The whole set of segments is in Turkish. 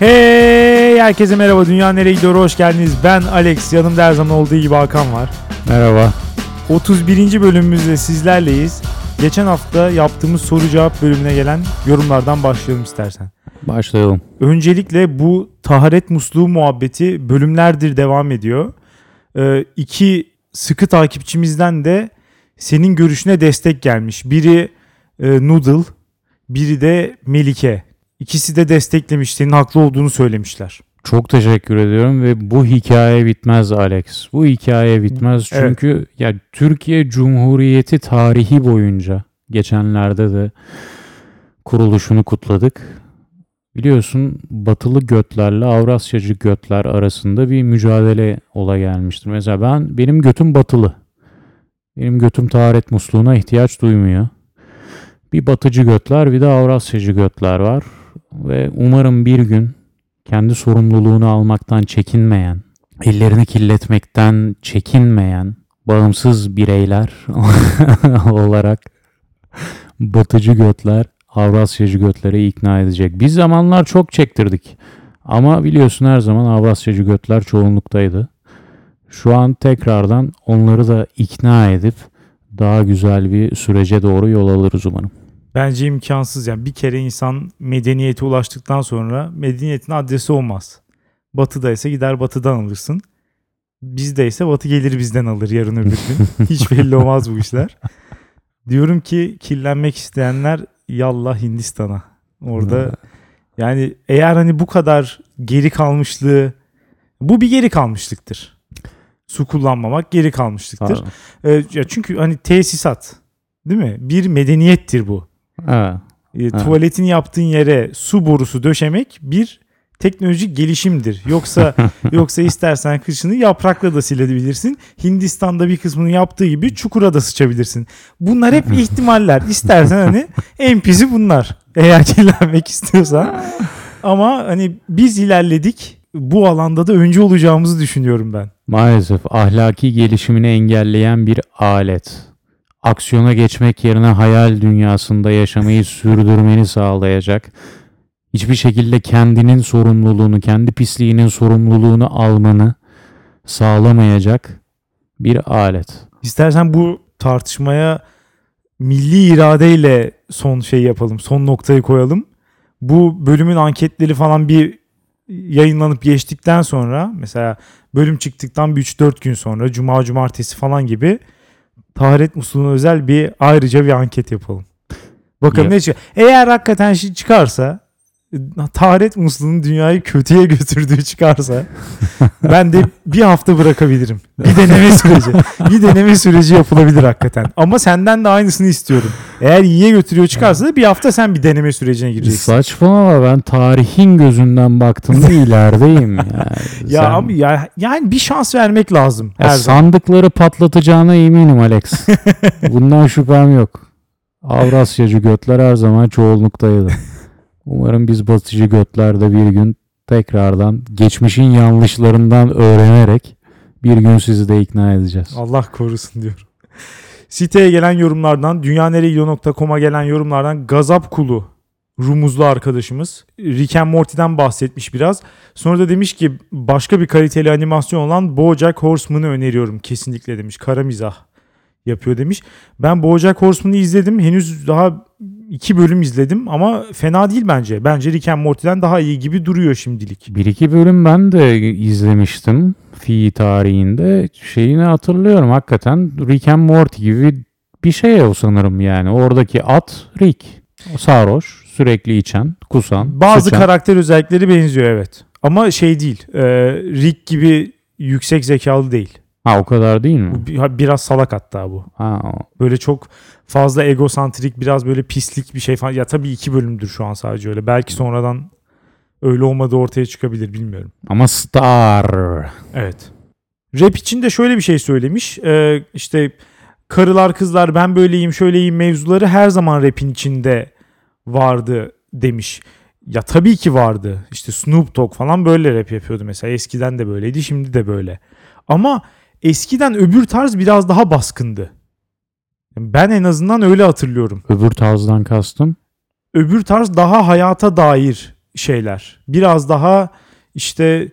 Hey herkese merhaba Dünya Nereye Gidiyor hoş geldiniz. Ben Alex yanımda her zaman olduğu gibi Hakan var. Merhaba. 31. bölümümüzde sizlerleyiz. Geçen hafta yaptığımız soru cevap bölümüne gelen yorumlardan başlayalım istersen. Başlayalım. Öncelikle bu taharet musluğu muhabbeti bölümlerdir devam ediyor. Ee, iki sıkı takipçimizden de senin görüşüne destek gelmiş. Biri e, Noodle, biri de Melike. İkisi de desteklemiş, senin haklı olduğunu söylemişler. Çok teşekkür ediyorum ve bu hikaye bitmez Alex. Bu hikaye bitmez Evet. çünkü ya Türkiye Cumhuriyeti tarihi boyunca geçenlerde de kuruluşunu kutladık. Biliyorsun batılı götlerle Avrasyacı götler arasında bir mücadele ola gelmiştir. Mesela ben benim götüm batılı. Benim götüm taharet musluğuna ihtiyaç duymuyor. Bir batıcı götler bir de Avrasyacı götler var. Ve umarım bir gün kendi sorumluluğunu almaktan çekinmeyen, ellerini kirletmekten çekinmeyen bağımsız bireyler olarak batıcı götler Avrasyacı götleri ikna edecek. Bir zamanlar çok çektirdik. Ama biliyorsun her zaman Avrasyacı götler çoğunluktaydı. Şu an tekrardan onları da ikna edip daha güzel bir sürece doğru yol alırız umarım. Bence imkansız yani bir kere insan medeniyete ulaştıktan sonra medeniyetin adresi olmaz. Batıda ise gider batıdan alırsın. Bizde ise batı gelir bizden alır yarın öbür gün. Hiç belli olmaz bu işler. Diyorum ki kirlenmek isteyenler yallah Hindistan'a. Orada yani eğer hani bu kadar geri kalmışlığı bu bir geri kalmışlıktır. Su kullanmamak geri kalmışlıktır. Pardon. Ee, ya çünkü hani tesisat değil mi? Bir medeniyettir bu. Evet. E, Tuvaletini yaptığın yere su borusu döşemek bir teknolojik gelişimdir. Yoksa yoksa istersen kışını yaprakla da silebilirsin. Hindistan'da bir kısmını yaptığı gibi çukura da sıçabilirsin. Bunlar hep ihtimaller. İstersen hani en pisi bunlar. Eğer kirlenmek istiyorsan. Ama hani biz ilerledik. Bu alanda da önce olacağımızı düşünüyorum ben. Maalesef ahlaki gelişimini engelleyen bir alet. Aksiyona geçmek yerine hayal dünyasında yaşamayı sürdürmeni sağlayacak. Hiçbir şekilde kendinin sorumluluğunu, kendi pisliğinin sorumluluğunu almanı sağlamayacak bir alet. İstersen bu tartışmaya milli iradeyle son şey yapalım. Son noktayı koyalım. Bu bölümün anketleri falan bir yayınlanıp geçtikten sonra mesela bölüm çıktıktan bir 3-4 gün sonra cuma cumartesi falan gibi taharet musluğuna özel bir ayrıca bir anket yapalım. Bakalım Yap. ne çıkar. Eğer hakikaten şey çıkarsa taharet musluğunun dünyayı kötüye götürdüğü çıkarsa ben de bir hafta bırakabilirim. Bir deneme süreci. Bir deneme süreci yapılabilir hakikaten. Ama senden de aynısını istiyorum. Eğer iyiye götürüyor çıkarsa da bir hafta sen bir deneme sürecine gireceksin. Saçmalama ben tarihin gözünden baktığımda ilerideyim. Yani. Ya Sen- ama ya, yani bir şans vermek lazım Ya her zaman. sandıkları patlatacağına eminim Alex. Bundan şüphem yok. Avrasyacı götler her zaman çoğunluktaydı. Umarım biz batıcı götler de bir gün tekrardan geçmişin yanlışlarından öğrenerek bir gün sizi de ikna edeceğiz. Allah korusun diyorum. Siteye gelen yorumlardan, dünyaneregidiyor.com'a gelen yorumlardan Gazap Kulu Rumuzlu arkadaşımız Rick and Morty'den bahsetmiş biraz. Sonra da demiş ki başka bir kaliteli animasyon olan BoJack Horseman'ı öneriyorum kesinlikle demiş. Kara mizah yapıyor demiş. Ben BoJack Horseman'ı izledim. Henüz daha iki bölüm izledim ama fena değil bence. Bence Rick and Morty'den daha iyi gibi duruyor şimdilik. Bir iki bölüm ben de izlemiştim fi tarihinde. Şeyini hatırlıyorum hakikaten Rick and Morty gibi bir şey o sanırım yani. Oradaki at Rick. Sarhoş, sürekli içen, kusan, Bazı sıçan. karakter özellikleri benziyor evet. Ama şey değil. e, Rick gibi yüksek zekalı değil. Ha o kadar değil mi? Bu biraz salak hatta bu. Ha, o- Böyle çok fazla egosantrik biraz böyle pislik bir şey falan. Ya tabii iki bölümdür şu an sadece öyle. Belki sonradan öyle olmadığı ortaya çıkabilir bilmiyorum. Ama Star. Evet. Rap için de şöyle bir şey söylemiş. Ee, işte karılar kızlar ben böyleyim şöyleyim mevzuları her zaman rapin içinde vardı demiş. Ya tabii ki vardı. İşte Snoop Dogg falan böyle rap yapıyordu mesela. Eskiden de böyleydi şimdi de böyle. Ama eskiden öbür tarz biraz daha baskındı. Ben en azından öyle hatırlıyorum. Öbür tarzdan kastım. Öbür tarz daha hayata dair şeyler. Biraz daha işte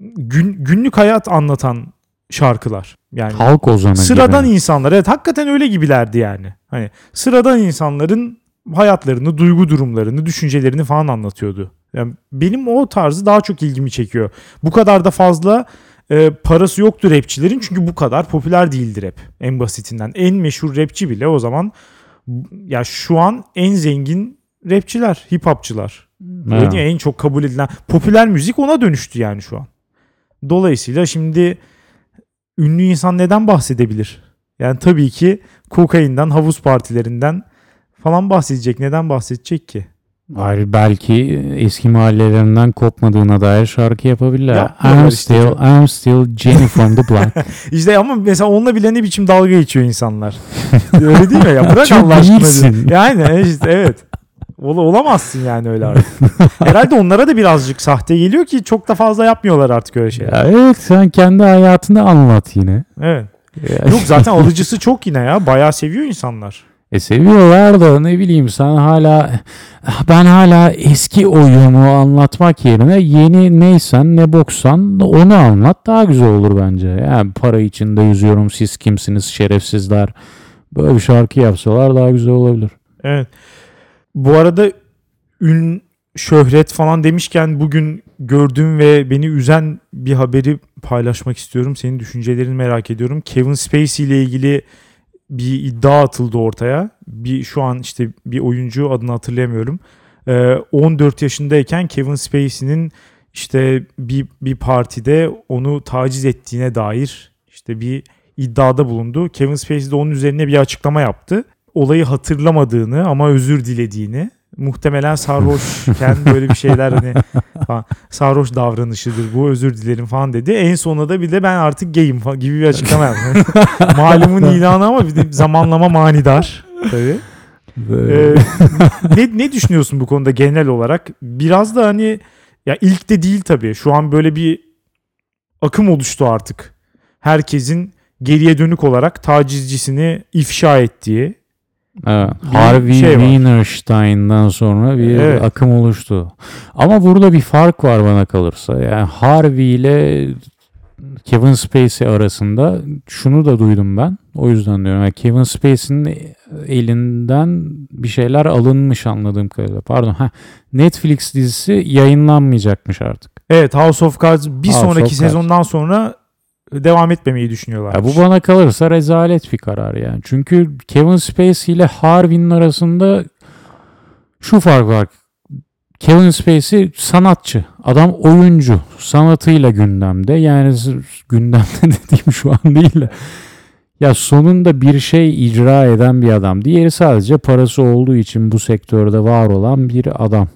gün, günlük hayat anlatan şarkılar. Yani Halk ozanı sıradan gibi. insanlar. Evet hakikaten öyle gibilerdi yani. Hani sıradan insanların hayatlarını, duygu durumlarını, düşüncelerini falan anlatıyordu. Yani benim o tarzı daha çok ilgimi çekiyor. Bu kadar da fazla e, parası yoktur rapçilerin çünkü bu kadar popüler değildir rap en basitinden. En meşhur rapçi bile o zaman ya şu an en zengin rapçiler, hip hopçılar. Mi? En çok kabul edilen popüler müzik ona dönüştü yani şu an. Dolayısıyla şimdi ünlü insan neden bahsedebilir? Yani tabii ki kokainden, havuz partilerinden falan bahsedecek. Neden bahsedecek ki? Hayır belki eski mahallelerinden kopmadığına dair şarkı yapabilirler. Yapmıyorlar I'm işte still, I'm still Jenny from the block. İşte ama mesela onunla bile ne biçim dalga geçiyor insanlar. Öyle değil mi ya? Bırak Allah aşkına. Yani işte evet. Ol- olamazsın yani öyle artık. Herhalde onlara da birazcık sahte geliyor ki çok da fazla yapmıyorlar artık öyle şeyler. ya evet sen kendi hayatını anlat yine. Evet. Yok zaten alıcısı çok yine ya. Bayağı seviyor insanlar. E seviyorlar da ne bileyim sen hala ben hala eski oyunu anlatmak yerine yeni neysen ne boksan onu anlat daha güzel olur bence. Yani para içinde yüzüyorum siz kimsiniz şerefsizler. Böyle bir şarkı yapsalar daha güzel olabilir. Evet. Bu arada ün, şöhret falan demişken bugün gördüğüm ve beni üzen bir haberi paylaşmak istiyorum. Senin düşüncelerini merak ediyorum. Kevin Spacey ile ilgili bir iddia atıldı ortaya. Bir şu an işte bir oyuncu adını hatırlayamıyorum. Ee, 14 yaşındayken Kevin Spacey'nin işte bir bir partide onu taciz ettiğine dair işte bir iddiada bulundu. Kevin Spacey de onun üzerine bir açıklama yaptı. Olayı hatırlamadığını ama özür dilediğini muhtemelen sarhoşken böyle bir şeyler hani falan, sarhoş davranışıdır bu özür dilerim falan dedi. En sonunda da bir de ben artık gayim falan gibi bir açıklama yaptı. Malumun ilanı ama bir de zamanlama manidar. Tabii. Ee, ne, ne düşünüyorsun bu konuda genel olarak? Biraz da hani ya ilk de değil tabii. Şu an böyle bir akım oluştu artık. Herkesin geriye dönük olarak tacizcisini ifşa ettiği. Evet, Harvey şey var. Weinstein'dan sonra bir Evet. akım oluştu. Ama burada bir fark var bana kalırsa. Yani Harvey ile Kevin Spacey arasında şunu da duydum ben. O yüzden diyorum. Yani Kevin Spacey'nin elinden bir şeyler alınmış anladığım kadarıyla. Pardon. Ha, Netflix dizisi yayınlanmayacakmış artık. Evet House of Cards bir House sonraki of Cards. sezondan sonra devam etmemeyi düşünüyorlar. Bu bana kalırsa rezalet bir karar yani. Çünkü Kevin Spacey ile Harvey'nin arasında şu fark var. Kevin Spacey sanatçı. Adam oyuncu. Sanatıyla gündemde. Yani gündemde dediğim şu an değil de. Ya sonunda bir şey icra eden bir adam. Diğeri sadece parası olduğu için bu sektörde var olan bir adam.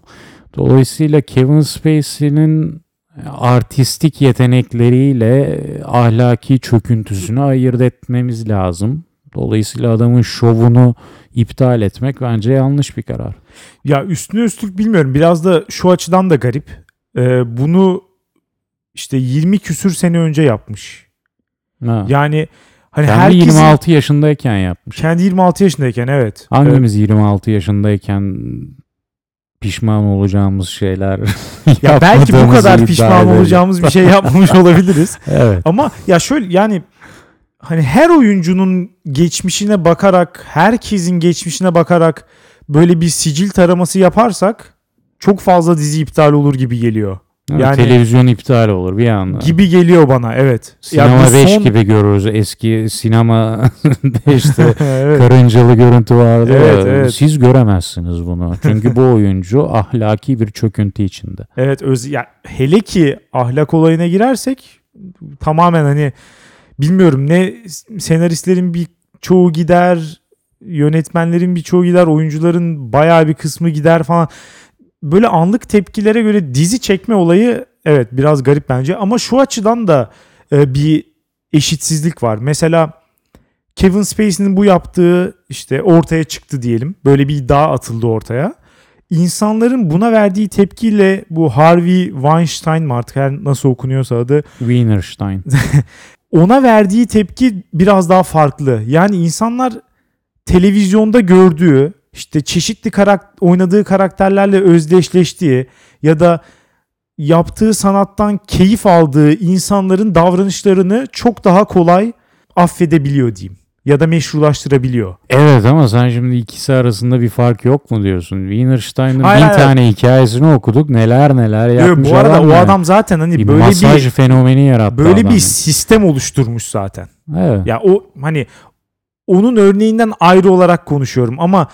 Dolayısıyla Kevin Spacey'nin artistik yetenekleriyle ahlaki çöküntüsünü ayırt etmemiz lazım. Dolayısıyla adamın şovunu iptal etmek bence yanlış bir karar. Ya üstüne üstlük bilmiyorum. Biraz da şu açıdan da garip. Ee, bunu işte 20 küsür sene önce yapmış. Ha. Yani hani Kendi herkesin 26 yaşındayken yapmış. kendi 26 yaşındayken evet. Hangimiz 26 yaşındayken pişman olacağımız şeyler ya belki bu kadar pişman edelim. olacağımız bir şey yapmamış olabiliriz. Evet. Ama ya şöyle yani hani her oyuncunun geçmişine bakarak, herkesin geçmişine bakarak böyle bir sicil taraması yaparsak çok fazla dizi iptal olur gibi geliyor. Yani- televizyon iptal olur bir anda. Gibi geliyor bana evet. Sinema bu 5 son- gibi görürüz. Eski sinema 5'te evet. karıncalı görüntü vardı. Evet, evet. Siz göremezsiniz bunu. Çünkü bu oyuncu ahlaki bir çöküntü içinde. Evet öz ya hele ki ahlak olayına girersek tamamen hani bilmiyorum ne senaristlerin bir çoğu gider, yönetmenlerin bir çoğu gider, oyuncuların bayağı bir kısmı gider falan. Böyle anlık tepkilere göre dizi çekme olayı evet biraz garip bence ama şu açıdan da e, bir eşitsizlik var. Mesela Kevin Spacey'nin bu yaptığı işte ortaya çıktı diyelim. Böyle bir iddia atıldı ortaya. İnsanların buna verdiği tepkiyle bu Harvey Weinstein mı artık her nasıl okunuyorsa adı Wienerstein. ona verdiği tepki biraz daha farklı. Yani insanlar televizyonda gördüğü işte çeşitli karak oynadığı karakterlerle özdeşleştiği ya da yaptığı sanattan keyif aldığı insanların davranışlarını çok daha kolay affedebiliyor diyeyim ya da meşrulaştırabiliyor. Evet ama sen şimdi ikisi arasında bir fark yok mu diyorsun? Wiener Stein'ın Hayır, bin hayır. tane hikayesini okuduk. Neler neler yapmış bu arada adam o yani. adam zaten hani bir böyle masaj bir fenomeni yarattı böyle adam. bir sistem oluşturmuş zaten. Evet. Ya o hani onun örneğinden ayrı olarak konuşuyorum ama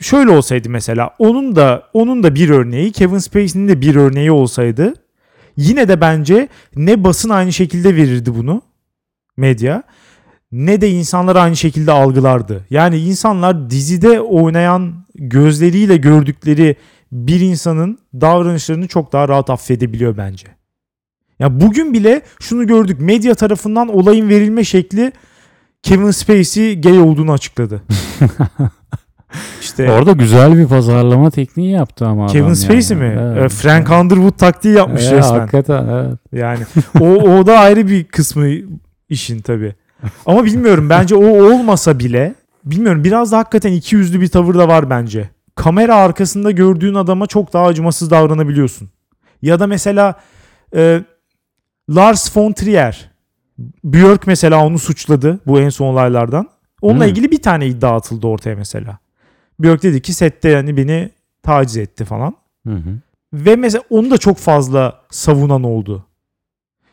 şöyle olsaydı mesela onun da onun da bir örneği Kevin Spacey'nin de bir örneği olsaydı yine de bence ne basın aynı şekilde verirdi bunu medya ne de insanlar aynı şekilde algılardı. Yani insanlar dizide oynayan gözleriyle gördükleri bir insanın davranışlarını çok daha rahat affedebiliyor bence. Ya bugün bile şunu gördük. Medya tarafından olayın verilme şekli Kevin Spacey gay olduğunu açıkladı. işte Orada güzel bir pazarlama tekniği yaptı ama Kevin Spacey yani. mi? Evet. Ee, Frank Underwood taktiği yapmış Evet, resmen. Hakikaten evet. Yani o, o da ayrı bir kısmı işin tabii. Ama bilmiyorum bence o olmasa bile bilmiyorum biraz da hakikaten iki yüzlü bir tavır da var bence. Kamera arkasında gördüğün adama çok daha acımasız davranabiliyorsun. Ya da mesela e, Lars von Trier Björk mesela onu suçladı bu en son olaylardan. Onunla Hmm. ilgili bir tane iddia atıldı ortaya mesela. Björk dedi ki sette yani beni taciz etti falan. Hı hı. Ve mesela onu da çok fazla savunan oldu.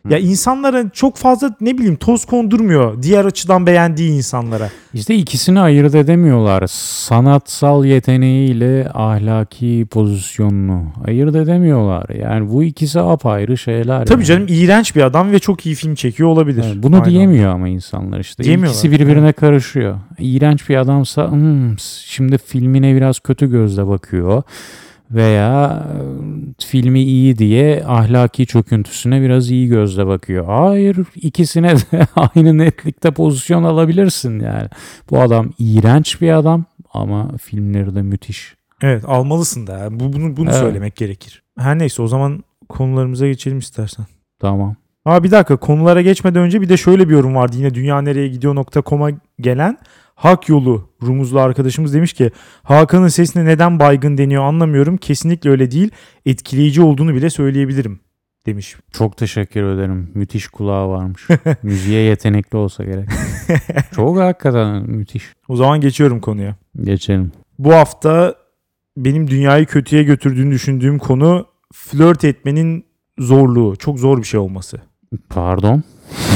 Ya insanların çok fazla ne bileyim toz kondurmuyor diğer açıdan beğendiği insanlara. İşte ikisini ayırt edemiyorlar. Sanatsal yeteneğiyle ahlaki pozisyonunu ayırt edemiyorlar. Yani bu ikisi apayrı şeyler. Tabii yani. canım iğrenç bir adam ve çok iyi film çekiyor olabilir. Evet, bunu Aynen. diyemiyor ama insanlar işte. İkisi birbirine karışıyor. İğrenç bir adamsa "Hmm, şimdi filmine biraz kötü gözle bakıyor. Veya e, filmi iyi diye ahlaki çöküntüsüne biraz iyi gözle bakıyor. Hayır ikisine de aynı netlikte pozisyon alabilirsin yani. Bu adam iğrenç bir adam ama filmleri de müthiş. Evet almalısın da. Bu, bunu bunu Evet. söylemek gerekir. Her neyse o zaman konularımıza geçelim istersen. Tamam. Aa bir dakika konulara geçmeden önce bir de şöyle bir yorum vardı. Yine dünya nereye gidiyor.com'a gelen Hak Yolu Rumuzlu arkadaşımız demiş ki Hakan'ın sesine neden baygın deniyor anlamıyorum. Kesinlikle öyle değil. Etkileyici olduğunu bile söyleyebilirim demiş. Çok teşekkür ederim. Müthiş kulağı varmış. Müziğe yetenekli olsa gerek. Çok hakikaten müthiş. O zaman geçiyorum konuya. Geçelim. Bu hafta benim dünyayı kötüye götürdüğünü düşündüğüm konu flört etmenin zorluğu. Çok zor bir şey olması. Pardon.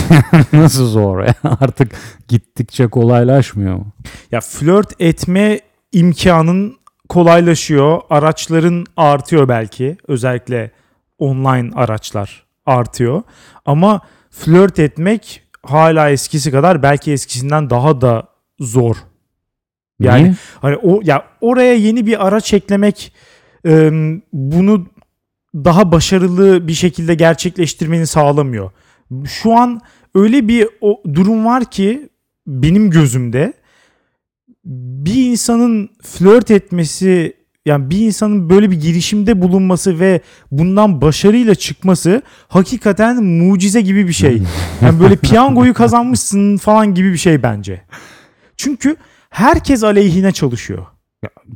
Nasıl zor ya? Artık gittikçe kolaylaşmıyor mu? Ya flört etme imkanın kolaylaşıyor. Araçların artıyor belki. Özellikle online araçlar artıyor. Ama flört etmek hala eskisi kadar belki eskisinden daha da zor. Yani Niye? Hani o ya oraya yeni bir araç eklemek e, bunu daha başarılı bir şekilde gerçekleştirmeni sağlamıyor. Şu an öyle bir o durum var ki benim gözümde bir insanın flört etmesi yani bir insanın böyle bir girişimde bulunması ve bundan başarıyla çıkması hakikaten mucize gibi bir şey. Yani böyle piyangoyu kazanmışsın falan gibi bir şey bence. Çünkü herkes aleyhine çalışıyor.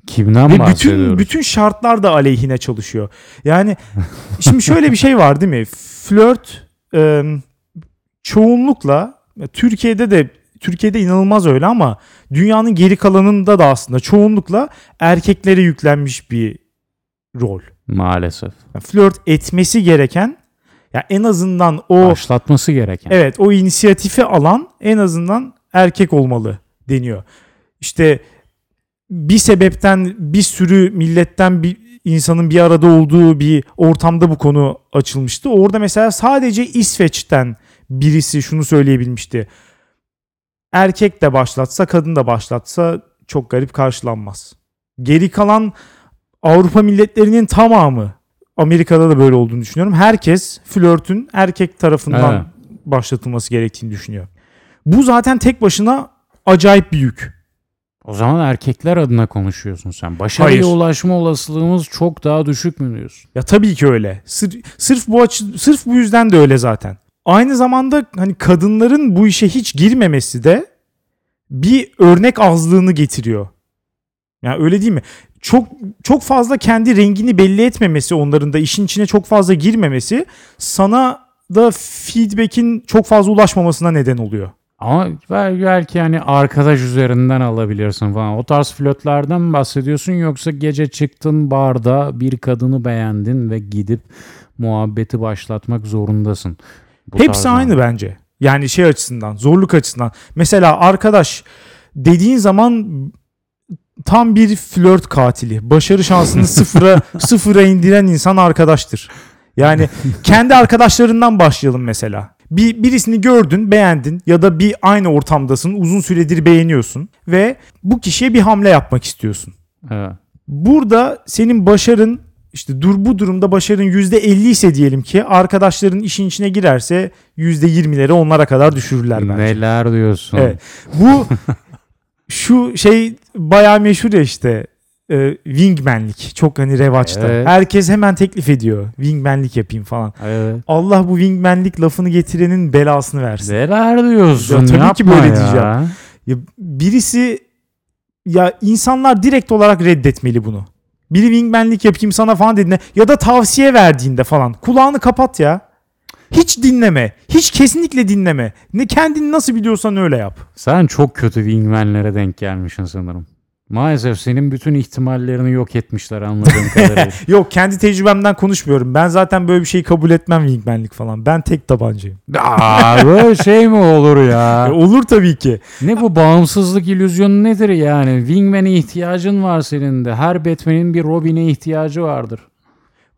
Kimden Ve bütün bahsediyoruz? bütün şartlar da aleyhine çalışıyor. Yani şimdi şöyle bir şey var değil mi? Flört e, çoğunlukla Türkiye'de de Türkiye'de inanılmaz öyle ama dünyanın geri kalanında da aslında çoğunlukla erkeklere yüklenmiş bir rol. Maalesef. Yani flört etmesi gereken ya en azından o Başlatması gereken. Evet o inisiyatifi alan en azından erkek olmalı deniyor. İşte bir sebepten bir sürü milletten bir insanın bir arada olduğu bir ortamda bu konu açılmıştı. Orada mesela sadece İsveç'ten birisi şunu söyleyebilmişti. Erkek de başlatsa kadın da başlatsa çok garip karşılanmaz. Geri kalan Avrupa milletlerinin tamamı Amerika'da da böyle olduğunu düşünüyorum. Herkes flörtün erkek tarafından Evet. başlatılması gerektiğini düşünüyor. Bu zaten tek başına acayip bir yük. O zaman erkekler adına konuşuyorsun sen. Başarıya Hayır. ulaşma olasılığımız çok daha düşük mü diyorsun? Ya tabii ki öyle. Sır- sırf bu açı, sırf bu yüzden de öyle zaten. Aynı zamanda hani kadınların bu işe hiç girmemesi de bir örnek azlığını getiriyor. Yani öyle değil mi? Çok çok fazla kendi rengini belli etmemesi, onların da işin içine çok fazla girmemesi sana da feedback'in çok fazla ulaşmamasına neden oluyor. Ama bel- belki hani arkadaş üzerinden alabilirsin falan. O tarz flörtlerden mi bahsediyorsun yoksa gece çıktın barda bir kadını beğendin ve gidip muhabbeti başlatmak zorundasın. Bu Hepsi tarz aynı bence. Yani şey açısından, zorluk açısından. Mesela arkadaş dediğin zaman tam bir flört katili. Başarı şansını sıfıra sıfıra indiren insan arkadaştır. Yani kendi arkadaşlarından başlayalım mesela. Bir birisini gördün, beğendin ya da bir aynı ortamdasın, uzun süredir beğeniyorsun ve bu kişiye bir hamle yapmak istiyorsun. Evet. Burada senin başarın işte dur bu durumda başarın %50 ise diyelim ki arkadaşların işin içine girerse %20'leri onlara kadar düşürürler bence. Neler diyorsun? Evet. Bu şu şey bayağı meşhur ya işte e, wingmanlik çok hani revaçta. Evet. Herkes hemen teklif ediyor. Wingmanlik yapayım falan. Evet. Allah bu wingmanlik lafını getirenin belasını versin. Neler diyorsun? Ya tabii ki Yapma böyle ya. diyeceğim. Ya birisi ya insanlar direkt olarak reddetmeli bunu. Biri wingmanlik yapayım sana falan dediğinde ya da tavsiye verdiğinde falan kulağını kapat ya. Hiç dinleme. Hiç kesinlikle dinleme. Ne kendini nasıl biliyorsan öyle yap. Sen çok kötü wingmanlere denk gelmişsin sanırım. Maalesef senin bütün ihtimallerini yok etmişler anladığım kadarıyla. Yok kendi tecrübemden konuşmuyorum. Ben zaten böyle bir şeyi kabul etmem wingmanlik falan. Ben tek tabancayım. Aa, böyle şey mi olur E, ya? olur tabii ki. Ne bu bağımsızlık illüzyonu nedir yani? Wingman'e ihtiyacın var senin de. Her Batman'in bir Robin'e ihtiyacı vardır.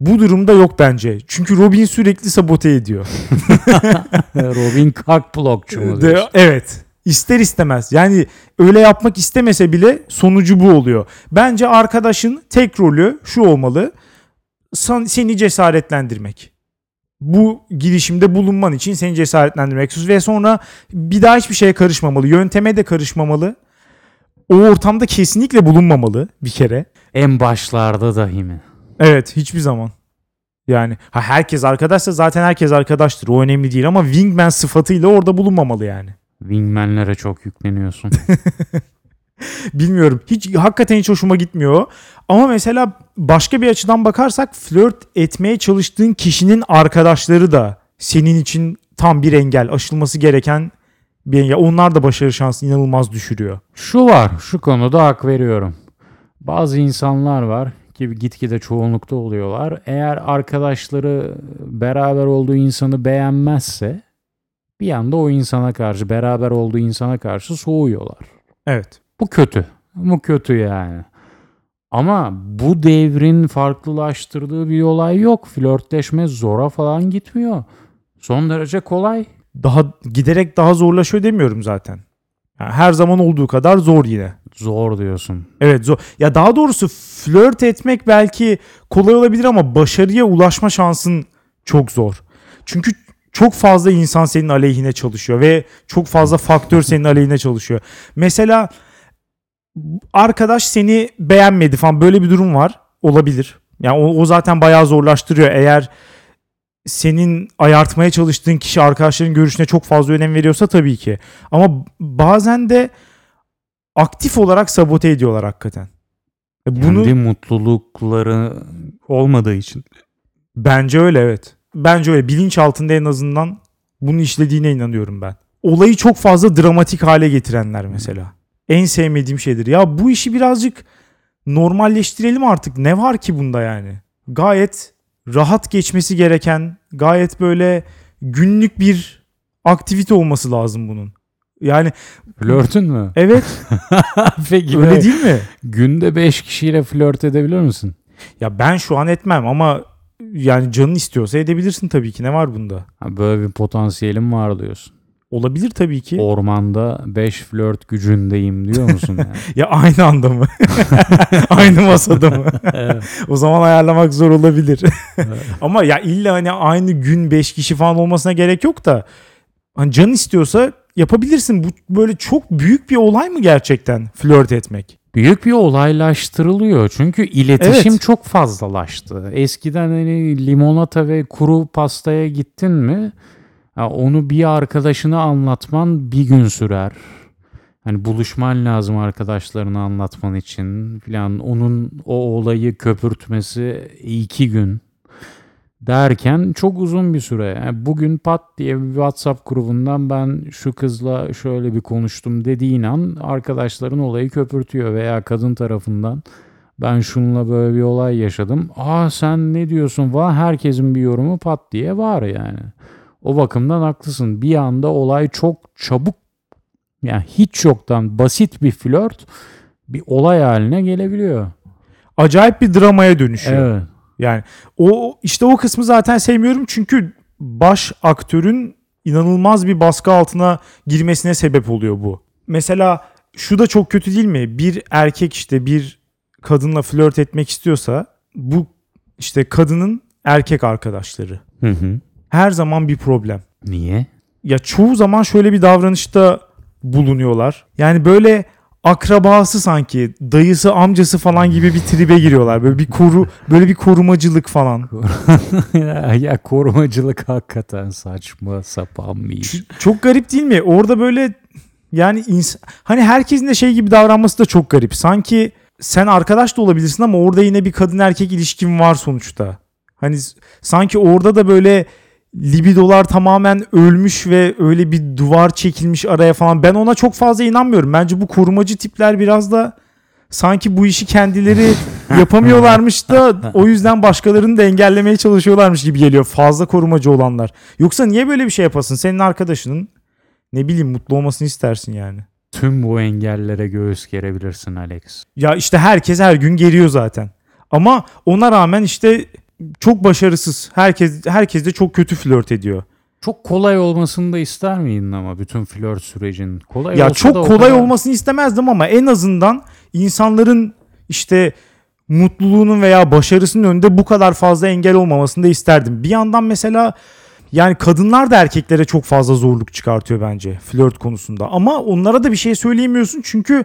Bu durumda yok bence. Çünkü Robin sürekli sabote ediyor. Robin kalk blokçu mu diyorsun? evet. İster istemez. Yani öyle yapmak istemese bile sonucu bu oluyor. Bence arkadaşın tek rolü şu olmalı. Seni cesaretlendirmek. Bu girişimde bulunman için seni cesaretlendirmek. Ve sonra bir daha hiçbir şeye karışmamalı. Yönteme de karışmamalı. O ortamda kesinlikle bulunmamalı bir kere. En başlarda dahi mi? Evet hiçbir zaman. Yani ha herkes arkadaşsa zaten herkes arkadaştır. O önemli değil ama wingman sıfatıyla orada bulunmamalı yani. Wingman'lere çok yükleniyorsun. Bilmiyorum. Hiç hakikaten hiç hoşuma gitmiyor. Ama mesela başka bir açıdan bakarsak flört etmeye çalıştığın kişinin arkadaşları da senin için tam bir engel, aşılması gereken bir engel. Onlar da başarı şansını inanılmaz düşürüyor. Şu var, şu konuda hak veriyorum. Bazı insanlar var ki gitgide çoğunlukta oluyorlar. Eğer arkadaşları beraber olduğu insanı beğenmezse bir anda o insana karşı, beraber olduğu insana karşı soğuyorlar. Evet. Bu kötü. Bu kötü yani. Ama bu devrin farklılaştırdığı bir olay yok. Flörtleşme zora falan gitmiyor. Son derece kolay. Daha giderek daha zorlaşıyor demiyorum zaten. Yani her zaman olduğu kadar zor yine. Zor diyorsun. Evet zor. Ya daha doğrusu flört etmek belki kolay olabilir ama başarıya ulaşma şansın çok zor. Çünkü çok fazla insan senin aleyhine çalışıyor ve çok fazla faktör senin aleyhine çalışıyor. Mesela arkadaş seni beğenmedi falan böyle bir durum var. Olabilir. Yani o, o zaten bayağı zorlaştırıyor. Eğer senin ayartmaya çalıştığın kişi arkadaşların görüşüne çok fazla önem veriyorsa tabii ki. Ama bazen de aktif olarak sabote ediyorlar hakikaten. E Bunu Kendi mutlulukları olmadığı için. bence öyle evet. Bence öyle. Bilinç altında en azından bunu işlediğine inanıyorum ben. Olayı çok fazla dramatik hale getirenler mesela. En sevmediğim şeydir. Ya bu işi birazcık normalleştirelim artık. Ne var ki bunda yani? Gayet rahat geçmesi gereken, gayet böyle günlük bir aktivite olması lazım bunun. Yani Flörtün mü? evet Peki öyle değil mi? günde 5 kişiyle flört edebilir misin? Ya ben şu an etmem ama yani canın istiyorsa edebilirsin tabii ki. Ne var bunda? Ha, böyle bir potansiyelim var diyorsun. Olabilir tabii ki. Ormanda 5 flört gücündeyim diyor musun? Yani? Ya aynı anda mı? aynı masada mı? Evet. o zaman ayarlamak zor olabilir. Ama ya illa hani aynı gün 5 kişi falan olmasına gerek yok da hani can istiyorsa yapabilirsin. Bu böyle çok büyük bir olay mı gerçekten flört etmek? Büyük bir olaylaştırılıyor. Çünkü iletişim Evet. çok fazlalaştı. Eskiden hani limonata ve kuru pastaya gittin mi onu bir arkadaşına anlatman bir gün sürer. Hani buluşman lazım arkadaşlarına anlatman için filan. Onun o olayı köpürtmesi iki gün derken çok uzun bir süre. Yani bugün pat diye bir WhatsApp grubundan ben şu kızla şöyle bir konuştum dediğin an arkadaşların olayı köpürtüyor veya kadın tarafından ben şununla böyle bir olay yaşadım. Aa sen ne diyorsun falan herkesin bir yorumu pat diye var yani. O bakımdan haklısın. Bir anda olay çok çabuk yani hiç yoktan basit bir flört bir olay haline gelebiliyor. Acayip bir dramaya dönüşüyor. Evet. Yani o işte o kısmı zaten sevmiyorum çünkü baş aktörün inanılmaz bir baskı altına girmesine sebep oluyor bu. Mesela şu da çok kötü değil mi? Bir erkek işte bir kadınla flört etmek istiyorsa bu işte kadının erkek arkadaşları. Hı hı. Her zaman bir problem. Niye? Ya çoğu zaman şöyle bir davranışta bulunuyorlar. Yani böyle akrabası sanki dayısı amcası falan gibi bir tribe giriyorlar. Böyle bir koru böyle bir korumacılık falan. ya, ya korumacılık hakikaten saçma sapan bir iş. Çok garip değil mi? Orada böyle yani ins- hani herkesin de şey gibi davranması da çok garip. Sanki sen arkadaş da olabilirsin ama orada yine bir kadın erkek ilişkin var sonuçta. Hani sanki orada da böyle libidolar tamamen ölmüş ve öyle bir duvar çekilmiş araya falan. Ben ona çok fazla inanmıyorum. Bence bu korumacı tipler biraz da sanki bu işi kendileri yapamıyorlarmış da o yüzden başkalarını da engellemeye çalışıyorlarmış gibi geliyor. Fazla korumacı olanlar. Yoksa niye böyle bir şey yapasın? Senin arkadaşının ne bileyim mutlu olmasını istersin yani. Tüm bu engellere göğüs gerebilirsin Alex. Ya işte herkes her gün geliyor zaten. Ama ona rağmen işte çok başarısız. Herkes herkes de çok kötü flört ediyor. Çok kolay olmasını da ister miydin ama bütün flört sürecinin? Kolay ya olsa çok da kolay kadar- olmasını istemezdim ama en azından insanların işte mutluluğunun veya başarısının önünde bu kadar fazla engel olmamasını da isterdim. Bir yandan mesela yani kadınlar da erkeklere çok fazla zorluk çıkartıyor bence flört konusunda. Ama onlara da bir şey söyleyemiyorsun çünkü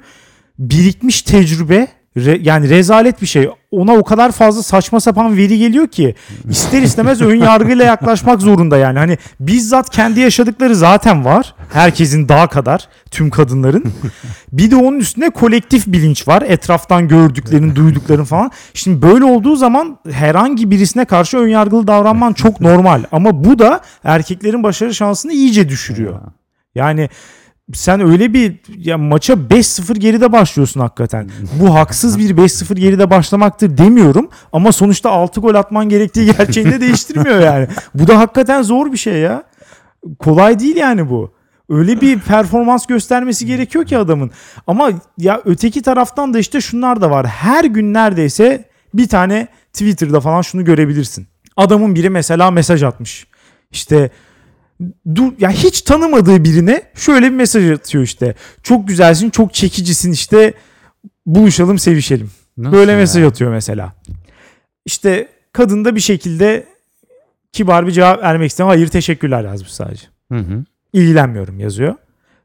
birikmiş tecrübe re- yani rezalet bir şey. Ona o kadar fazla saçma sapan veri geliyor ki ister istemez ön yargıyla yaklaşmak zorunda yani. Hani bizzat kendi yaşadıkları zaten var. Herkesin daha kadar tüm kadınların. Bir de onun üstüne kolektif bilinç var. Etraftan gördüklerin, duydukların falan. Şimdi böyle olduğu zaman herhangi birisine karşı ön yargılı davranman çok normal. Ama bu da erkeklerin başarı şansını iyice düşürüyor. Yani sen öyle bir ya maça 5-0 geride başlıyorsun hakikaten. Bu haksız bir 5-0 geride başlamaktır demiyorum ama sonuçta 6 gol atman gerektiği gerçeğini de değiştirmiyor yani. Bu da hakikaten zor bir şey ya. Kolay değil yani bu. Öyle bir performans göstermesi gerekiyor ki adamın. Ama ya öteki taraftan da işte şunlar da var. Her gün neredeyse bir tane Twitter'da falan şunu görebilirsin. Adamın biri mesela mesaj atmış. İşte dur ya hiç tanımadığı birine şöyle bir mesaj atıyor işte. Çok güzelsin, çok çekicisin işte. Buluşalım, sevişelim. Nasıl Böyle ya? mesaj atıyor mesela. İşte kadın da bir şekilde kibar bir cevap vermek istemiyor. Hayır teşekkürler yazmış sadece. Hı hı. İlgilenmiyorum yazıyor.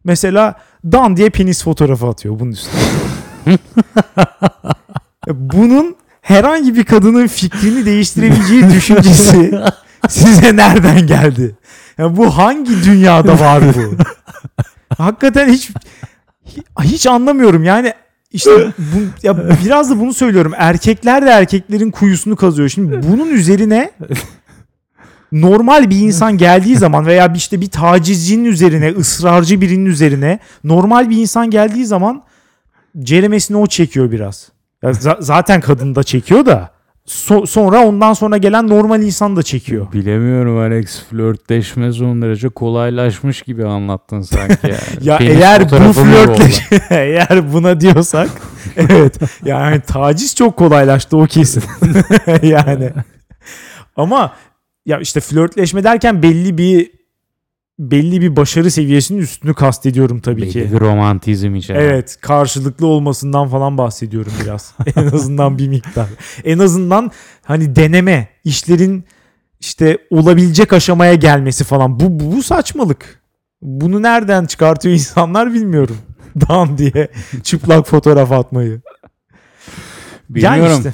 Mesela Dan diye penis fotoğrafı atıyor bunun üstüne. bunun herhangi bir kadının fikrini değiştirebileceği düşüncesi size nereden geldi? Ya bu hangi dünyada var bu? Hakikaten hiç hiç anlamıyorum. Yani işte bu, ya biraz da bunu söylüyorum. Erkekler de erkeklerin kuyusunu kazıyor. Şimdi bunun üzerine normal bir insan geldiği zaman veya işte bir tacizcinin üzerine, ısrarcı birinin üzerine normal bir insan geldiği zaman ceremesini o çekiyor biraz. Ya za- zaten kadın da çekiyor da so- sonra ondan sonra gelen normal insan da çekiyor. Bilemiyorum Alex flörtleşme son derece kolaylaşmış gibi anlattın sanki. Yani. Ya eğer bu flörtleş eğer buna diyorsak evet yani taciz çok kolaylaştı o kesin. yani ama ya işte flörtleşme derken belli bir belli bir başarı seviyesinin üstünü kastediyorum tabii Belli ki. bir romantizm içeren. Evet karşılıklı olmasından falan bahsediyorum biraz. en azından bir miktar. En azından hani deneme işlerin işte olabilecek aşamaya gelmesi falan. Bu, bu, bu saçmalık. Bunu nereden çıkartıyor insanlar bilmiyorum. Dan diye çıplak fotoğraf atmayı. Bilmiyorum. Yani işte.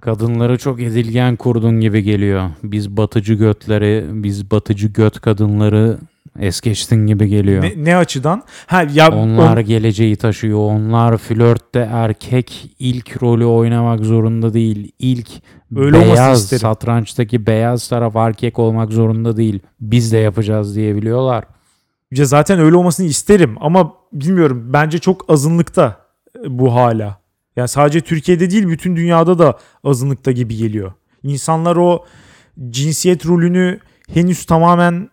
Kadınları çok edilgen kurdun gibi geliyor. Biz batıcı götleri, biz batıcı göt kadınları Es geçtin gibi geliyor. Ne, ne açıdan? Ha ya Onlar on- geleceği taşıyor. Onlar flörtte erkek ilk rolü oynamak zorunda değil. İlk Öyle beyaz satrançtaki beyaz taraf erkek olmak zorunda değil. Biz de yapacağız diyebiliyorlar. ya zaten öyle olmasını isterim ama bilmiyorum bence çok azınlıkta e, bu hala. Yani sadece Türkiye'de değil bütün dünyada da azınlıkta gibi geliyor. İnsanlar o cinsiyet rolünü henüz tamamen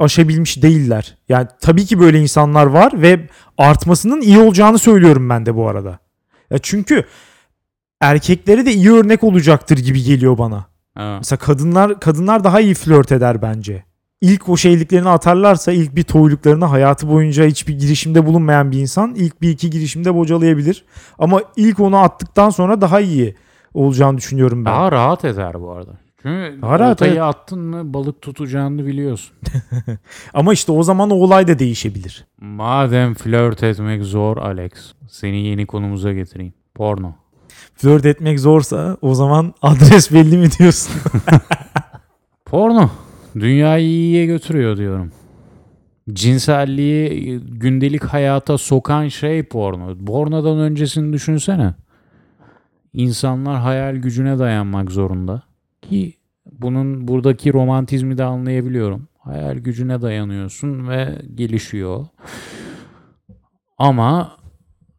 aşabilmiş değiller. Yani tabii ki böyle insanlar var ve artmasının iyi olacağını söylüyorum ben de bu arada. Ya çünkü erkeklere de iyi örnek olacaktır gibi geliyor bana. Ha. Mesela kadınlar kadınlar daha iyi flört eder bence. İlk o şeyliklerini atarlarsa ilk bir toyluklarını hayatı boyunca hiçbir girişimde bulunmayan bir insan ilk bir iki girişimde bocalayabilir. Ama ilk onu attıktan sonra daha iyi olacağını düşünüyorum ben. Daha rahat eder bu arada. Çünkü rahat, oltayı attın mı balık tutacağını biliyorsun. Ama işte o zaman o olay da değişebilir. Madem flört etmek zor Alex, seni yeni konumuza getireyim. Porno. Flört etmek zorsa o zaman adres belli mi diyorsun? Porno. Dünyayı iyiye götürüyor diyorum. Cinselliği gündelik hayata sokan şey porno. Pornodan öncesini düşünsene. İnsanlar hayal gücüne dayanmak zorunda. Ki bunun buradaki romantizmi de anlayabiliyorum. Hayal gücüne dayanıyorsun ve gelişiyor. Ama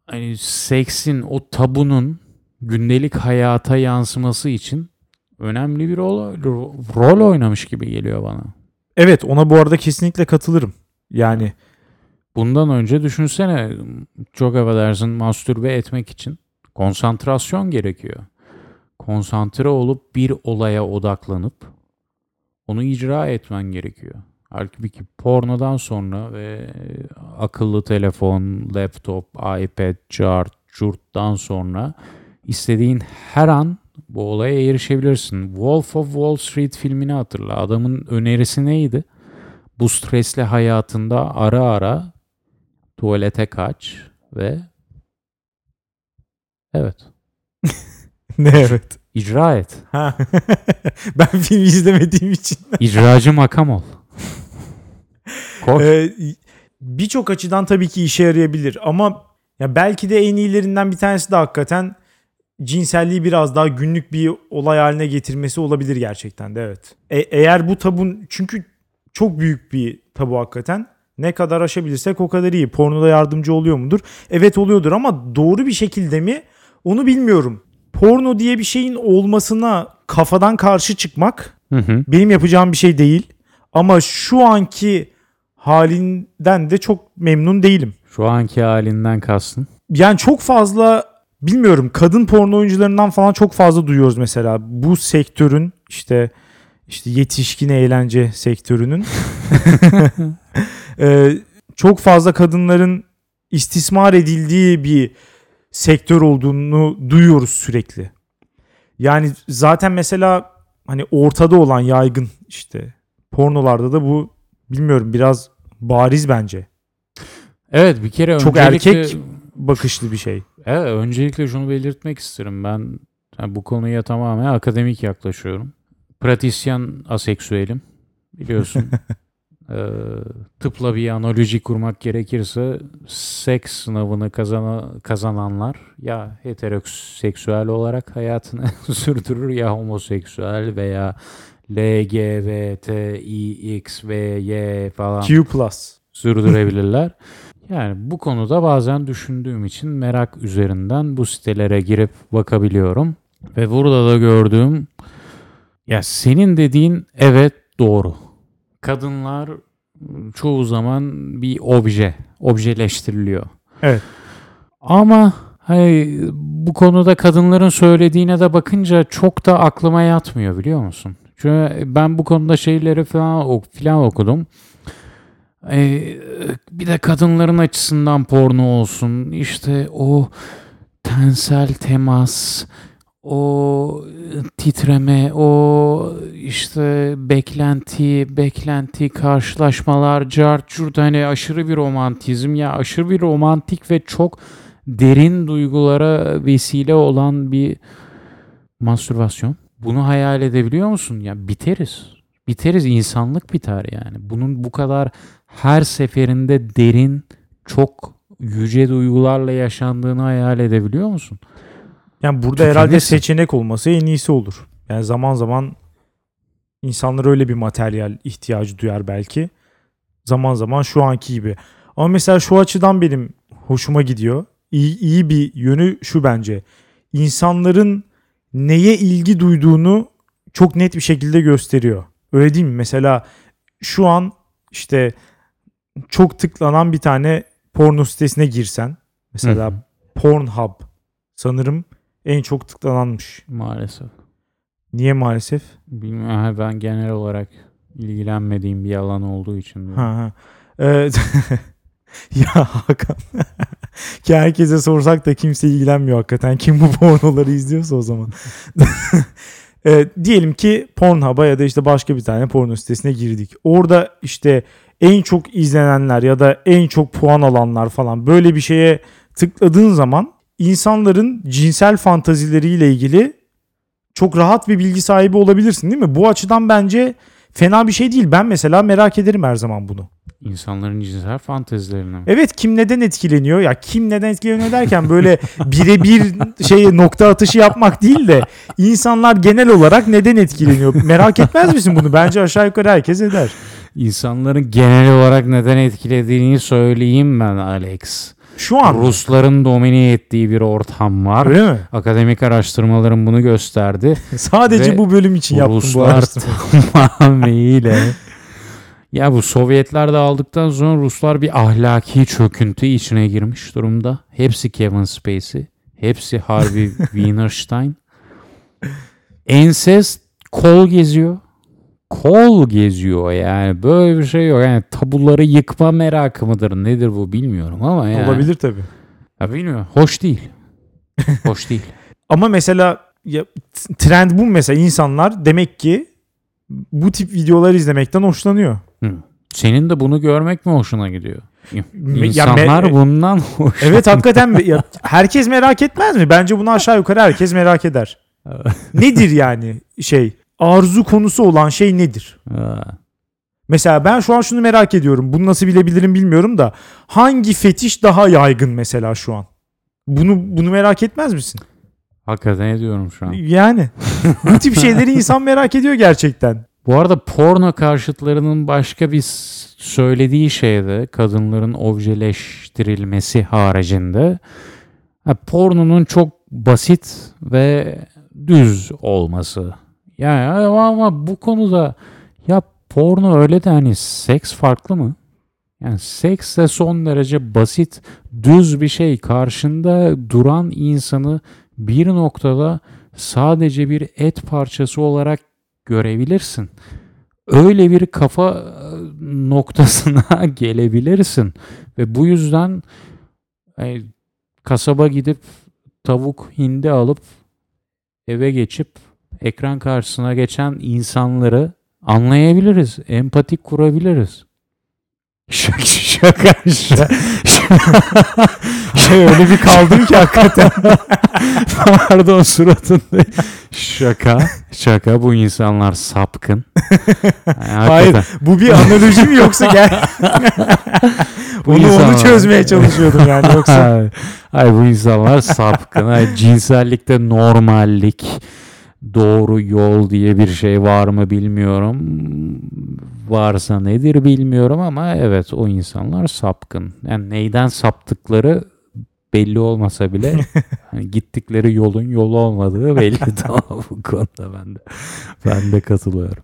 hani seksin o tabunun gündelik hayata yansıması için önemli bir rol, rol oynamış gibi geliyor bana. evet ona bu arada kesinlikle katılırım. Yani Bundan önce düşünsene çok affedersin mastürbe etmek için konsantrasyon gerekiyor. Konsantre olup bir olaya odaklanıp onu icra etmen gerekiyor. Halbuki pornodan sonra ve akıllı telefon, laptop, iPad, chart, curttan sonra istediğin her an bu olaya erişebilirsin. Wolf of Wall Street filmini hatırla. Adamın önerisi neydi? Bu stresli hayatında ara ara tuvalete kaç ve evet ne evet. icra et. Ha. ben film izlemediğim için. İcracı makam ol. Koş. Ee, Birçok açıdan tabii ki işe yarayabilir ama ya belki de en iyilerinden bir tanesi de hakikaten cinselliği biraz daha günlük bir olay haline getirmesi olabilir gerçekten de evet. E- eğer bu tabun çünkü çok büyük bir tabu hakikaten. Ne kadar aşabilirsek o kadar iyi. Pornoda yardımcı oluyor mudur? Evet oluyordur ama doğru bir şekilde mi? Onu bilmiyorum. Porno diye bir şeyin olmasına kafadan karşı çıkmak Hı hı. benim yapacağım bir şey değil. Ama şu anki halinden de çok memnun değilim. Şu anki halinden kastın. Yani çok fazla bilmiyorum kadın porno oyuncularından falan çok fazla duyuyoruz mesela. Bu sektörün işte işte yetişkin eğlence sektörünün Ee, çok fazla kadınların istismar edildiği bir sektör olduğunu duyuyoruz sürekli. Yani zaten mesela hani ortada olan yaygın işte pornolarda da bu bilmiyorum biraz bariz bence. Evet bir kere Çok öncelikle, erkek- Bakışlı bir şey. Evet, öncelikle şunu belirtmek isterim. Ben yani bu konuya tamamen akademik yaklaşıyorum. Pratisyen aseksüelim. Biliyorsun. Ee, tıpla bir analoji kurmak gerekirse seks sınavını kazana, kazananlar ya heteroseksüel olarak hayatını sürdürür ya homoseksüel veya LGBTİX ve Y falan Q+. plus. sürdürebilirler. Yani bu konuda bazen düşündüğüm için merak üzerinden bu sitelere girip bakabiliyorum. Ve burada da gördüğüm ya senin dediğin evet doğru. Kadınlar çoğu zaman bir obje, objeleştiriliyor. Evet. Ama hani bu konuda kadınların söylediğine de bakınca çok da aklıma yatmıyor biliyor musun? Çünkü ben bu konuda şeyleri falan, falan okudum. Ee, bir de kadınların açısından porno olsun. İşte o tensel temas, o titreme, o işte beklenti, beklenti, karşılaşmalar, cart hani aşırı bir romantizm ya aşırı bir romantik ve çok derin duygulara vesile olan bir mastürbasyon. Bunu hayal edebiliyor musun? Ya biteriz. biteriz. insanlık biter yani. Bunun bu kadar her seferinde derin, çok yüce duygularla yaşandığını hayal edebiliyor musun? Yani burada herhalde seçenek olması en iyisi olur. Yani zaman zaman insanlar öyle bir materyal ihtiyacı duyar belki. Zaman zaman şu anki gibi. Ama mesela şu açıdan benim hoşuma gidiyor. İyi, iyi bir yönü şu bence. İnsanların neye ilgi duyduğunu çok net bir şekilde gösteriyor. Öyle değil mi? Mesela şu an işte çok tıklanan bir tane porno sitesine girsen. Mesela Hı hı. Pornhub sanırım en çok tıklananmış. Maalesef. Niye maalesef? Bilmiyorum. Ben genel olarak ilgilenmediğim bir alan olduğu için. Ha, ha. Ee, ya Hakan. Ki herkese sorsak da kimse ilgilenmiyor hakikaten. Kim bu pornoları izliyorsa o zaman. Ee, diyelim ki Pornhub'a ya da işte başka bir tane porno sitesine girdik. Orada işte en çok izlenenler ya da en çok puan alanlar falan böyle bir şeye tıkladığın zaman insanların cinsel fantazileriyle ilgili çok rahat bir bilgi sahibi olabilirsin değil mi? Bu açıdan bence fena bir şey değil. Ben mesela merak ederim her zaman bunu. İnsanların cinsel fantezilerine. mi? Evet kim neden etkileniyor? Ya kim neden etkileniyor derken böyle birebir şey nokta atışı yapmak değil de insanlar genel olarak neden etkileniyor? Merak etmez misin bunu? Bence aşağı yukarı herkes eder. İnsanların genel olarak neden etkilediğini söyleyeyim ben Alex. Şu an Rusların domine ettiği bir ortam var. öyle mi? Akademik araştırmalarım bunu gösterdi. Sadece Ve bu bölüm için yaptım bu Ruslar araştırmayı. tamamıyla ya bu Sovyetler de aldıktan sonra Ruslar bir ahlaki çöküntü içine girmiş durumda. Hepsi Kevin Spacey. Hepsi Harvey Weinstein. Ensest kol geziyor. Kol geziyor yani. Böyle bir şey yok. Yani tabuları yıkma merakı mıdır nedir bu bilmiyorum ama yani. Olabilir tabii. Ya bilmiyorum. Hoş değil. Hoş değil. Ama mesela ya, trend bu mesela insanlar demek ki bu tip videolar izlemekten hoşlanıyor. Senin de bunu görmek mi hoşuna gidiyor? ya İnsanlar me- bundan hoş. Evet hakikaten ya, herkes merak etmez mi? Bence bunu aşağı yukarı herkes merak eder. Nedir yani şey arzu konusu olan şey nedir? Ha. Mesela ben şu an şunu merak ediyorum. Bunu nasıl bilebilirim bilmiyorum da hangi fetiş daha yaygın mesela şu an? Bunu bunu merak etmez misin? Hakikaten ediyorum şu an. Yani bu tip şeyleri insan merak ediyor gerçekten. Bu arada porno karşıtlarının başka bir söylediği şey de kadınların objeleştirilmesi haricinde ha, pornonun çok basit ve düz olması. Yani ama, bu konuda ya porno öyle de hani seks farklı mı? Yani seks de son derece basit, düz bir şey. Karşında duran insanı bir noktada sadece bir et parçası olarak görebilirsin. Öyle bir kafa e, noktasına gelebilirsin. Ve bu yüzden e, kasaba gidip tavuk hindi alıp eve geçip ekran karşısına geçen insanları anlayabiliriz. Empati kurabiliriz. Şaka şaka şaka. Şey öyle bir kaldım ki hakikaten. Pardon suratında. Şaka. Şaka bu insanlar sapkın. Yani Hayır bu bir analoji mi yoksa gel onu, onu insanlar- çözmeye çalışıyordum yani yoksa. Hayır, bu insanlar sapkın. Hayır, cinsellikte normallik, doğru yol diye bir şey var mı bilmiyorum. Varsa nedir bilmiyorum ama evet o insanlar sapkın. Yani neyden saptıkları belli olmasa bile hani gittikleri yolun yolu olmadığı belli tamam bu konuda ben de ben de katılıyorum.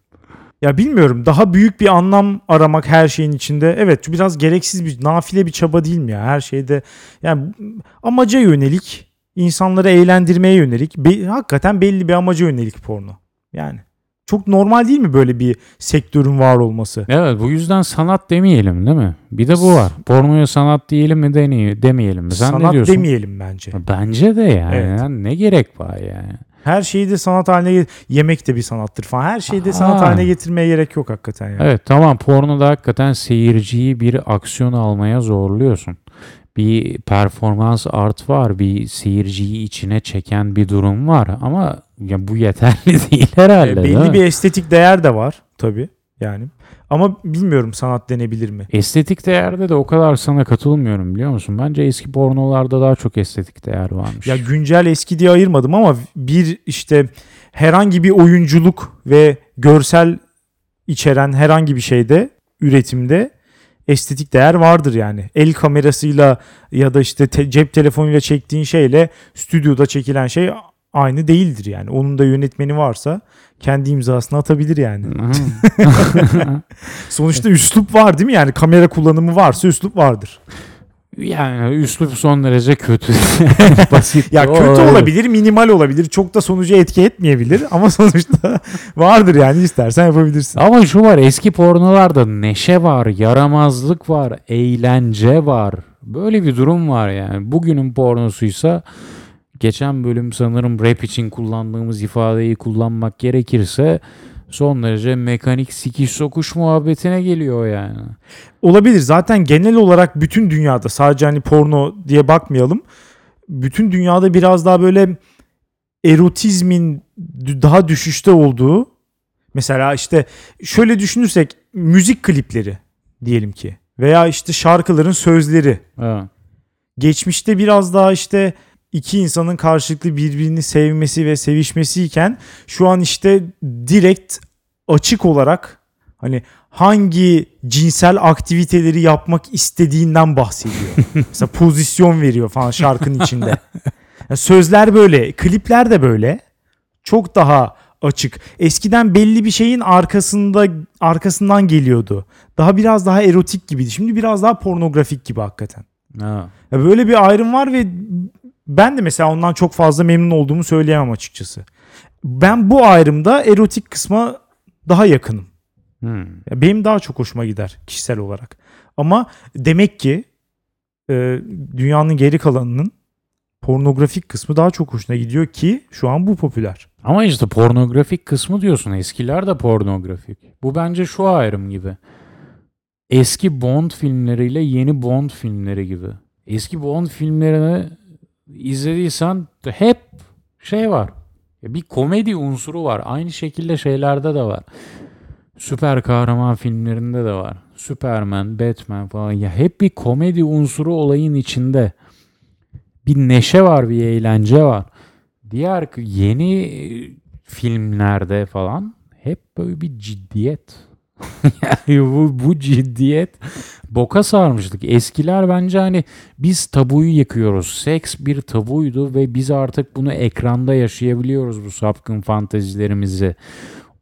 Ya bilmiyorum daha büyük bir anlam aramak her şeyin içinde. Evet biraz gereksiz bir nafile bir çaba değil mi ya her şeyde. Yani amaca yönelik insanları eğlendirmeye yönelik be- hakikaten belli bir amaca yönelik porno. Yani çok normal değil mi böyle bir sektörün var olması? Evet bu yüzden sanat demeyelim değil mi? Bir de bu var. Pornoya sanat diyelim mi deney- demeyelim mi? Sen ne Sanat diyorsun? demeyelim bence. Bence de yani. Evet. Yani ne gerek var yani? Her şeyi de sanat haline yemek de bir sanattır falan. Her şeyi de sanat Ha. haline getirmeye gerek yok hakikaten yani. Evet tamam pornoda hakikaten seyirciyi bir aksiyon almaya zorluyorsun. Bir performans art var, bir seyirciyi içine çeken bir durum var ama ya bu yeterli değil herhalde. E, değil belli mi? bir estetik değer de var tabii yani. Ama bilmiyorum sanat denebilir mi? Estetik değerde de o kadar sana katılmıyorum biliyor musun? Bence eski pornolarda daha çok estetik değer varmış. Ya güncel eski diye ayırmadım ama bir işte herhangi bir oyunculuk ve görsel içeren herhangi bir şeyde üretimde estetik değer vardır yani. El kamerasıyla ya da işte te- cep telefonuyla çektiğin şeyle stüdyoda çekilen şey aynı değildir yani. Onun da yönetmeni varsa kendi imzasını atabilir yani. Sonuçta üslup var değil mi? Yani kamera kullanımı varsa üslup vardır. Yani üslup son derece kötü. Basit. Ya O kötü öyle. olabilir, minimal olabilir. Çok da sonucu etki etmeyebilir ama sonuçta vardır yani istersen yapabilirsin. Ama şu var eski pornolarda neşe var, yaramazlık var, eğlence var. Böyle bir durum var yani. Bugünün pornosuysa geçen bölüm sanırım rap için kullandığımız ifadeyi kullanmak gerekirse son derece mekanik sikiş sokuş muhabbetine geliyor yani. Olabilir. Zaten genel olarak bütün dünyada sadece hani porno diye bakmayalım. Bütün dünyada biraz daha böyle erotizmin daha düşüşte olduğu mesela işte şöyle düşünürsek müzik klipleri diyelim ki veya işte şarkıların sözleri Ha. geçmişte biraz daha işte iki insanın karşılıklı birbirini sevmesi ve sevişmesiyken şu an işte direkt açık olarak hani hangi cinsel aktiviteleri yapmak istediğinden bahsediyor. Mesela pozisyon veriyor falan şarkının içinde. Yani sözler böyle, klipler de böyle. Çok daha açık. Eskiden belli bir şeyin arkasında arkasından geliyordu. Daha biraz daha erotik gibiydi. Şimdi biraz daha pornografik gibi hakikaten. Ha. Ya böyle bir ayrım var ve ben de mesela ondan çok fazla memnun olduğumu söyleyemem açıkçası. Ben bu ayrımda erotik kısma daha yakınım. Hmm. Benim daha çok hoşuma gider kişisel olarak. Ama demek ki e, dünyanın geri kalanının pornografik kısmı daha çok hoşuna gidiyor ki şu an bu popüler. Ama işte pornografik kısmı diyorsun. Eskiler de pornografik. Bu bence şu ayrım gibi. Eski Bond filmleriyle yeni Bond filmleri gibi. Eski Bond filmlerini izlediysen hep şey var. Bir komedi unsuru var. Aynı şekilde şeylerde de var. Süper kahraman filmlerinde de var. Superman, Batman falan. Ya hep bir komedi unsuru olayın içinde. Bir neşe var, bir eğlence var. Diğer yeni e, filmlerde falan hep böyle bir ciddiyet. yani bu, bu ciddiyet boka sarmıştık. Eskiler bence hani biz tabuyu yıkıyoruz. Seks bir tabuydu ve biz artık bunu ekranda yaşayabiliyoruz bu sapkın fantezilerimizi.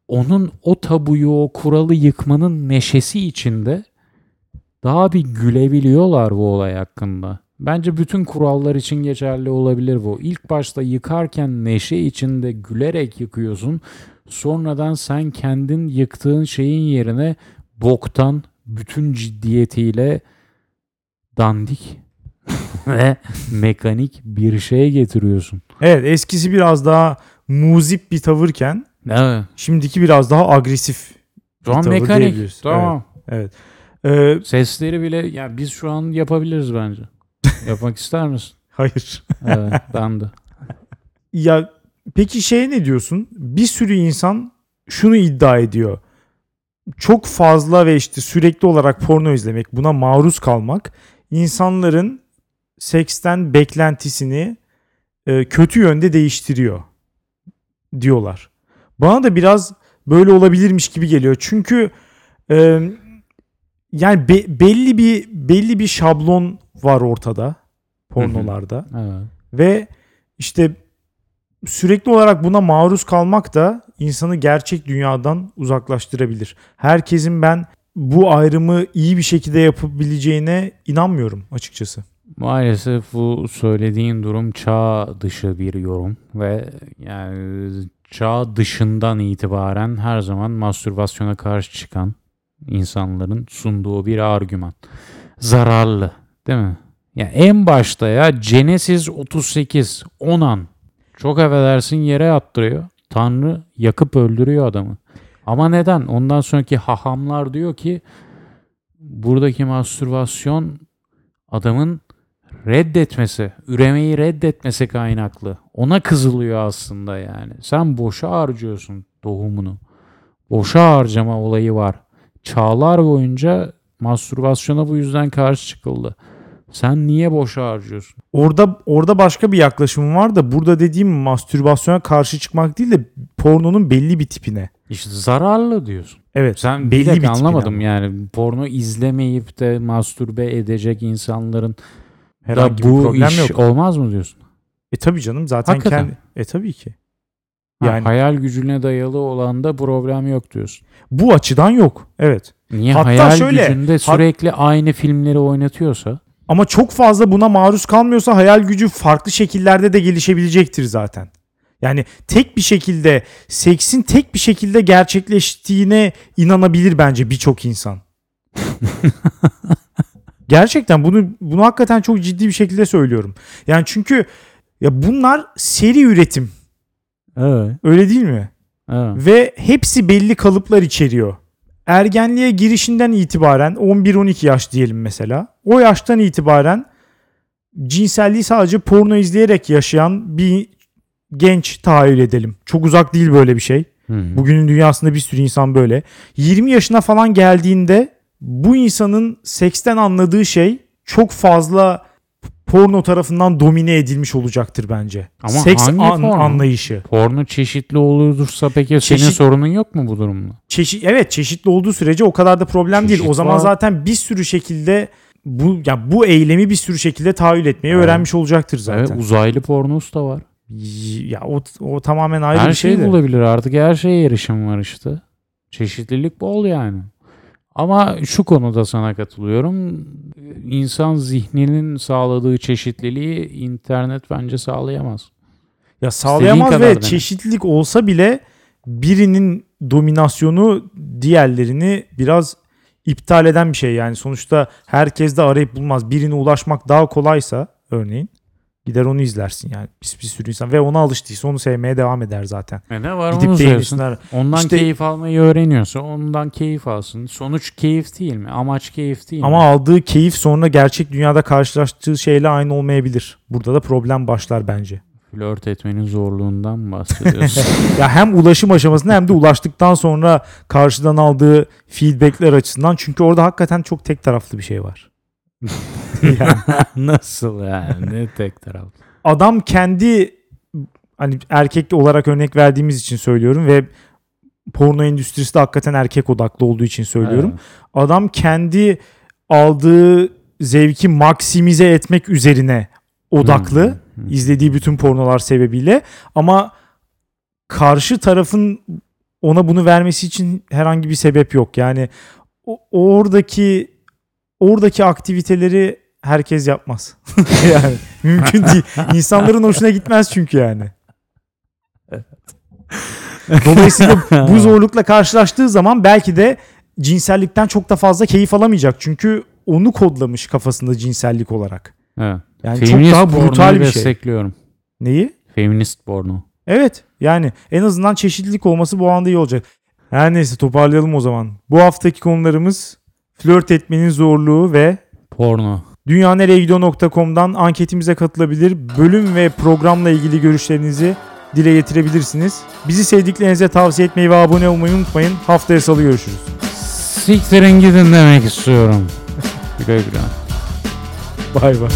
Onun o tabuyu, o kuralı yıkmanın neşesi içinde daha bir gülebiliyorlar bu olay hakkında. Bence bütün kurallar için geçerli olabilir bu. İlk başta yıkarken neşe içinde gülerek yıkıyorsun. Sonradan sen kendin yıktığın şeyin yerine boktan bütün ciddiyetiyle dandik ve mekanik bir şey getiriyorsun. Evet eskisi biraz daha muzip bir tavırken Evet. şimdiki biraz daha agresif. An tavır mekanik. Tamam. Evet. Ee, Sesleri bile ya biz şu an yapabiliriz bence. Yapmak ister misin? hayır. Evet, ben de. Ya peki şey ne diyorsun? Bir sürü insan şunu iddia ediyor. Çok fazla ve işte sürekli olarak porno izlemek, buna maruz kalmak insanların seksten beklentisini e, kötü yönde değiştiriyor diyorlar. Bana da biraz böyle olabilirmiş gibi geliyor. Çünkü e, yani be- belli bir belli bir şablon var ortada pornolarda. Evet. Ve işte sürekli olarak buna maruz kalmak da insanı gerçek dünyadan uzaklaştırabilir. Herkesin ben bu ayrımı iyi bir şekilde yapabileceğine inanmıyorum açıkçası. Maalesef bu söylediğin durum çağ dışı bir yorum ve yani çağ dışından itibaren her zaman mastürbasyona karşı çıkan insanların sunduğu bir argüman. Zararlı değil mi? Ya en başta ya Genesis 38 Onan çok affedersin yere yattırıyor. Tanrı yakıp öldürüyor adamı. Ama neden? Ondan sonraki hahamlar diyor ki buradaki mastürbasyon adamın reddetmesi, üremeyi reddetmesi kaynaklı. Ona kızılıyor aslında yani. Sen boşa harcıyorsun tohumunu. Boşa harcama olayı var. Çağlar boyunca mastürbasyona bu yüzden karşı çıkıldı. Sen niye boşa harcıyorsun? Orada orada başka bir yaklaşım var da burada dediğim mastürbasyona karşı çıkmak değil de pornonun belli bir tipine. İşte zararlı diyorsun. Evet. Sen belli bir bir tipine anlamadım ama. yani. Porno izlemeyip de mastürbe edecek insanların da Herhangi bir bu problem iş yok. olmaz mı diyorsun? E tabii canım zaten Hakikaten. kendi e tabii ki. Ha, Yani- hayal gücüne dayalı olan da problem yok diyorsun. Bu açıdan yok. Evet. Niye Hatta hayal şöyle, gücünde sürekli aynı filmleri oynatıyorsa? Ama çok fazla buna maruz kalmıyorsa hayal gücü farklı şekillerde de gelişebilecektir zaten. Yani tek bir şekilde seksin tek bir şekilde gerçekleştiğine inanabilir bence birçok insan. Gerçekten bunu bunu hakikaten çok ciddi bir şekilde söylüyorum. Yani çünkü ya bunlar seri üretim. Evet. Öyle değil mi? evet. Ve hepsi belli kalıplar içeriyor. Ergenliğe girişinden itibaren 11-12 yaş diyelim mesela. O yaştan itibaren cinselliği sadece porno izleyerek yaşayan bir genç tahayyül edelim. Çok uzak değil böyle bir şey. Hı. Bugünün dünyasında bir sürü insan böyle. 20 yaşına falan geldiğinde bu insanın seksten anladığı şey çok fazla porno tarafından domine edilmiş olacaktır bence. Ama Seks hangi an- porno? anlayışı. Porno çeşitli olursa peki senin Çeşit- sorunun yok mu bu durumda? Çeşit evet çeşitli olduğu sürece o kadar da problem değil. Çeşit O zaman var. zaten bir sürü şekilde bu ya bu eylemi bir sürü şekilde tahayyül etmeyi Evet. öğrenmiş olacaktır zaten. Evet, uzaylı pornosu da var. ya o, o tamamen ayrı her bir şey şey de. bulabilir artık her şeye erişim var işte. Çeşitlilik bol yani. Ama şu konuda sana katılıyorum. İnsan zihninin sağladığı çeşitliliği internet bence sağlayamaz. Ya sağlayamaz ve çeşitlilik olsa bile birinin dominasyonu diğerlerini biraz iptal eden bir şey yani. Sonuçta herkes de arayıp bulmaz. Birine ulaşmak daha kolaysa örneğin gider onu izlersin yani. Bir, bir sürü insan ve ona alıştıysa onu sevmeye devam eder zaten. E ne var Gidip onu ara- Ondan İşte- keyif almayı öğreniyorsa ondan keyif alsın. Sonuç keyif değil mi? Amaç keyif değil Ama mi? aldığı keyif sonra gerçek dünyada karşılaştığı şeyle aynı olmayabilir. Burada da problem başlar bence. Flört etmenin zorluğundan mı bahsediyorsun? Ya hem ulaşım aşamasında hem de ulaştıktan sonra karşıdan aldığı feedbackler açısından çünkü orada hakikaten çok tek taraflı bir şey var. yani Nasıl yani? Ne tek taraf? adam kendi hani erkek olarak örnek verdiğimiz için söylüyorum ve porno endüstrisi de hakikaten erkek odaklı olduğu için söylüyorum. Evet. Adam kendi aldığı zevki maksimize etmek üzerine odaklı. Hı, hı, hı. izlediği bütün pornolar sebebiyle ama karşı tarafın ona bunu vermesi için herhangi bir sebep yok. Yani oradaki oradaki aktiviteleri herkes yapmaz. yani mümkün değil. İnsanların hoşuna gitmez çünkü yani. Dolayısıyla bu zorlukla karşılaştığı zaman belki de cinsellikten çok da fazla keyif alamayacak. Çünkü onu kodlamış kafasında cinsellik olarak. Evet. Yani Feminist çok daha brutal bir şey. destekliyorum. Neyi? Feminist porno. Evet yani en azından çeşitlilik olması bu anda iyi olacak. Her neyse toparlayalım o zaman. Bu haftaki konularımız flört etmenin zorluğu ve Porno. dünyanereyegidiyor.com'dan anketimize katılabilir. Bölüm ve programla ilgili görüşlerinizi dile getirebilirsiniz. Bizi sevdiklerinize tavsiye etmeyi ve abone olmayı unutmayın. Haftaya salı görüşürüz. Siktirin gidin demek istiyorum. Güle güle. Bay bay.